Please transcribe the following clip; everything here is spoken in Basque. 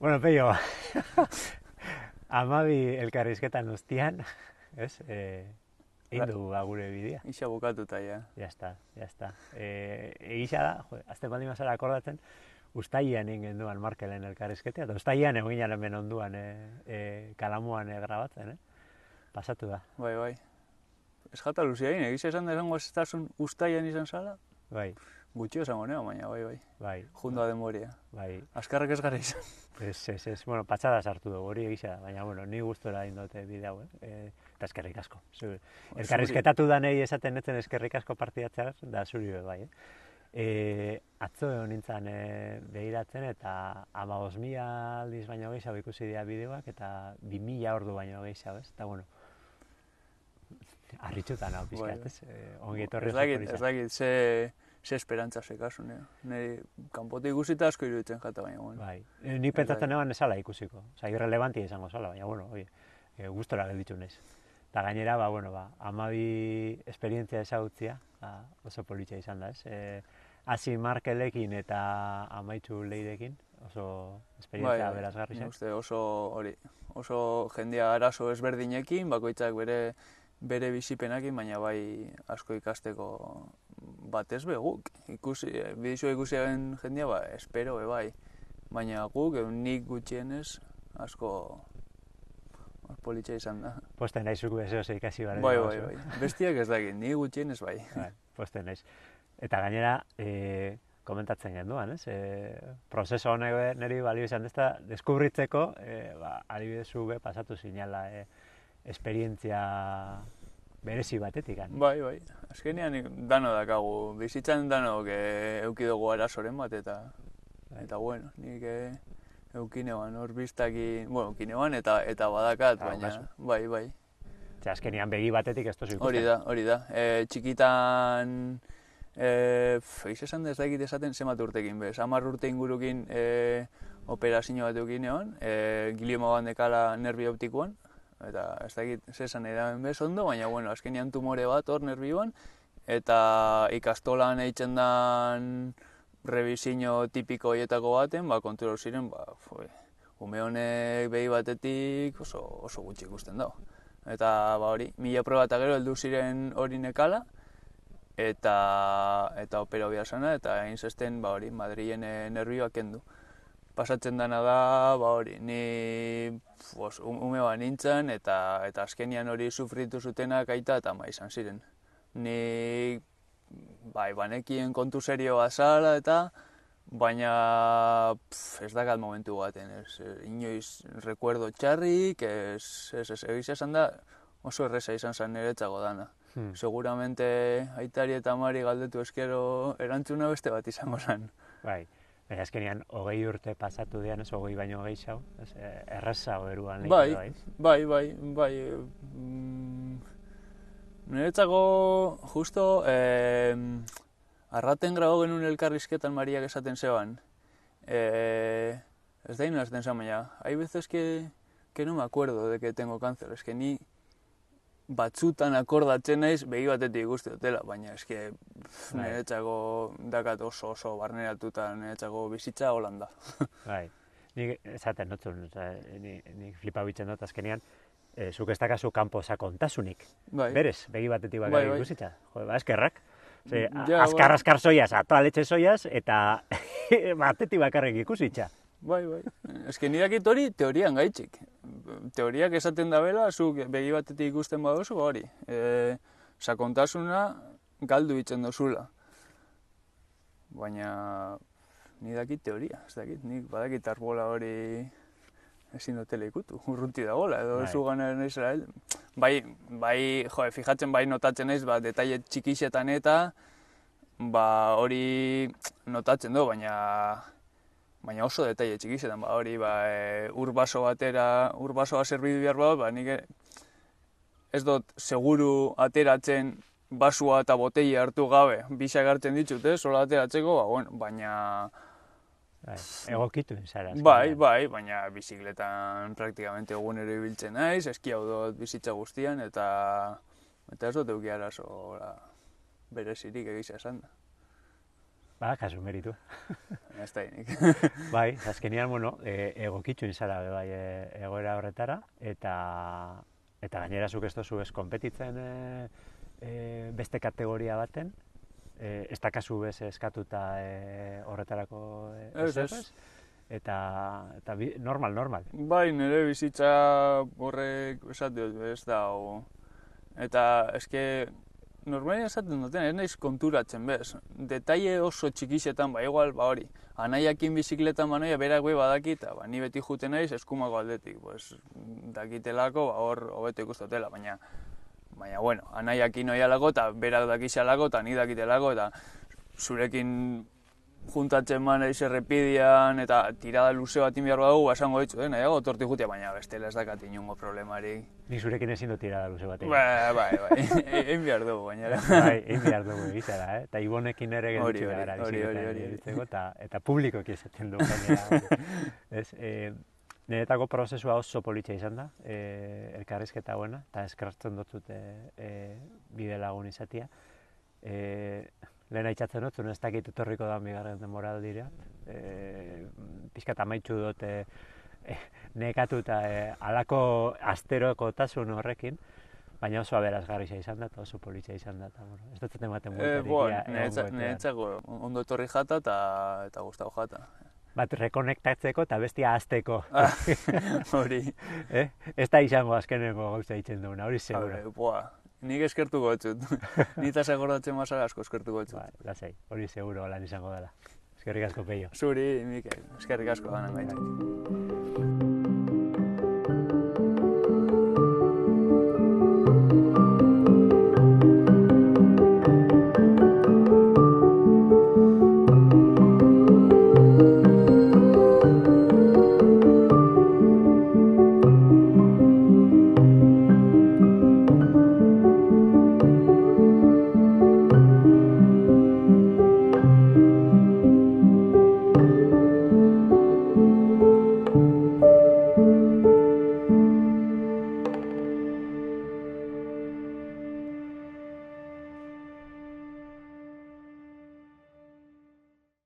Bueno, peio, amabi elkarrizketan ustian, ez? E, egin dugu ba, gure bidea. Ixa bukatuta, ja. Ya está, ya está. E, egisa da, jo, azte baldin mazara akordatzen, ustaian egin genduan Markelen elkarrizketea, eta ustaian egin ginen hemen onduan e, e, kalamuan e, grabatzen, eh? Pasatu da. Bai, bai. Ez jata luzia egin, egisa esan da esango ez ustaian izan zala? Bai, Gutxio esango neo, baina bai, bai. bai, Jundoa demoria. bai. Azkarrak ez gara izan. Ez, ez, ez, bueno, patxada sartu dugu, hori egisa baina, bueno, ni gustora egin dute bide hau, eh? E, eta eskerrik asko. Zu, elkarrizketatu da nahi esaten netzen eskerrik asko partidatzeaz, da zuri bai, eh? E, atzo nintzen e, behiratzen eta ama mila aldiz baino gehiago ikusi dira bideoak eta bi mila ordu baino gehiago, ez? Eta, bueno, harritxutan hau pizkat, Bai, ez? E, ongi etorri Ez dakit, ez dakit, ze, ze esperantza sekasun, neo. Niri kanpotik ikusita asko iruditzen jata, baina, bueno. Bai, e, ni pentsatzen eban esala ikusiko. Osa, irrelevantia izango zala, baina, bueno, oie, e, gustora gelditu naiz. Eta gainera, ba, bueno, ba, amabi esperientzia ezagutzia, ba, oso politxa izan da, ez? E, hasi Markelekin eta amaitzu leidekin, oso esperientzia bai, berazgarri nik zen. uste oso hori, oso jendea arazo ezberdinekin, bakoitzak bere bere bizipenakin, baina bai asko ikasteko batez be guk. Ikusi, bidizua ikusi den jendea, ba, espero be bai. Baina guk, eh, nik gutxienez, asko politxa izan da. Posten naiz zuku ez ikasi baren. Bai, bai, bai. Bestiak ez dakit, ni gutxienez bai. Bai, posten naiz. Eta gainera, e, komentatzen genduan, ez? E, prozeso honek niri balio izan ez da, deskubritzeko, e, ba, adibidez zu be pasatu zinala e, esperientzia berezi batetik. Bai, bai. Azkenean dano dakagu, bizitzan dano e, euki dugu arazoren bat eta Bai. eta bueno, nik e, eukinean hor biztaki, bueno, eukinean eta eta badakat, Ah, baina kasu. bai, bai. Ze azkenian begi batetik ez tozu ikusten. Hori da, hori da. E, txikitan e, eiz esan ez dakit esaten zenbat urtekin bez. Hamar urte ingurukin e, operazio bat eukin egon, e, gilioma bandekala nerbi optikoan, eta ez dakit ze esan nahi da bez ondo, baina bueno, azkenean tumore bat hor nerbioan, eta ikastolan eitzen dan revisio tipiko horietako baten, ba, kontura ziren, ba, fue, ume honek behi batetik oso, oso gutxi ikusten dago. Eta ba hori, mila proba eta gero heldu ziren hori nekala, eta eta opera zana, eta egin zesten ba hori, Madrilen nervioak kendu. Pasatzen dana da, ba hori, ni pues, ume ba nintzen, eta, eta azkenian hori sufritu zutenak aita eta ama izan ziren. Ni bai, banekien kontu serio bazala eta baina pf, ez dakat momentu baten, ez, inoiz rekuerdo txarrik, ez, ez, ez, egiz esan da oso erresa izan zen niretzako dana. Hmm. Seguramente aitari eta amari galdetu eskero erantzuna beste bat izango zen. Bai. Baina azkenian hogei urte pasatu dian, ez hogei baino gehiago, ez e, erraza eruan Bai, bai. bai, bai, bai. Mm, niretzako justo eh, arraten grabo genuen elkarrizketan Mariak esaten zeban. Eh, ez da inazten zan, baina, hay veces que, que no me acuerdo de que tengo cáncer, es que ni batzutan akordatzen naiz begi batetik ikuste dutela, baina eske Bai. niretzako dakat oso oso barneratuta niretzako bizitza holanda. Bai. Nik esaten notzun, nik flipa bitzen dut azkenean, e, zuk ez dakazu kanpo sakontasunik. Bai. Berez, begi batetik Bai, bakarrik bai. ikusita. Jo, ba, eskerrak. Ze, Ja, azkar, bai. azkar soiaz, atoaletxe soiaz, eta batetik bakarrik ikusitza. Bai, bai. Eske ni dakit hori teorian gaitxik. Teoriak esaten da bela, zuk begi batetik ikusten baduzu, ba hori. E, sakontasuna galdu itzen dozula. Baina ni dakit teoria, ez dakit, nik badakit arbola hori ezin dutela ikutu, urruti dagoela, edo Bai. zu gana hel. Bai, bai, jo, fijatzen bai notatzen naiz, ba, detaile txikixetan eta, ba, hori notatzen du, baina baina oso detaile txikixetan, ba, hori, ba, e, ur baso batera, ur basoa zerbidu behar bada, ba, nik ez dut seguru ateratzen basua eta botella hartu gabe, bisak hartzen ditut, eh, sola ateratzeko, ba, bueno, baina, Bai, egokitu zara. bai, bai, baina bizikletan praktikamente egunero ibiltzen naiz, eski hau dut bizitza guztian, eta, eta ez dut euki arazo, hola, berezirik egizia esan da. Ba, kasu meritu. Ez da bai, azkenian, bueno, e, egokitzu izara, bai, e, egoera horretara, eta eta gainera zuk ez dozu ez konpetitzen e, e, beste kategoria baten, e, ez dakazu bez eskatuta e, horretarako e, Ez, ez. Eta, eta bi, normal, normal. Bai, nire bizitza horrek esate dut, ez da, o... Eta eske, normalia esaten duten, ez naiz konturatzen, bez. Detaile oso txikixetan, ba, igual, ba hori. Anaiakin bizikletan banoia, berak bai badaki, eta ba, ni beti juten naiz eskumako aldetik. Pues, dakitelako, ba, hor, hobeto ikustotela, baina, baina, bueno, anaiakin oialako, eta berak dakixalako, eta ni dakitelako, eta zurekin juntatzen man eiz errepidian eta tirada luze bat badugu, ba, esango ditzu, eh, nahiago torti jutia, baina bestela ez dakat inongo problemarik. Nik zurekin ezin dut tirada luze bat egin. Bai, bai, bai, egin behar dugu, baina. bai, egin behar dugu egitera, eh? Eta ibonekin ere hori, gara hori, hori, hori. eta, eta publikoki esaten du hori. Ez, e, niretako prozesua oso politxa izan da, e, elkarrizketa buena, eta eskertzen dut zute e, bide lagun izatia. E, lehen aitzatzen dut, ez dakit etorriko da bigarren denboraldira. E, pixkat amaitzu dut e, e, nekatuta e, alako asterokotasun horrekin, baina oso aberazgarria izan da, oso politxa izan da, eta bueno, ez dut ematen Eh, epean. niretzako ondo etorri jata eta, eta gustau jata. Bat rekonektatzeko eta bestia azteko. Ah, hori, eh? Ez da izango azkeneko gauza itzen duguna, hori seguro. Hori, buah, nik eskertuko etzut. Nita segordatzen mazara asko eskertuko etzut. Ba, lasai, hori seguro lan izango dela. Eskerrik asko peio. Zuri, Mikel, eskerrik asko ganan gaitik.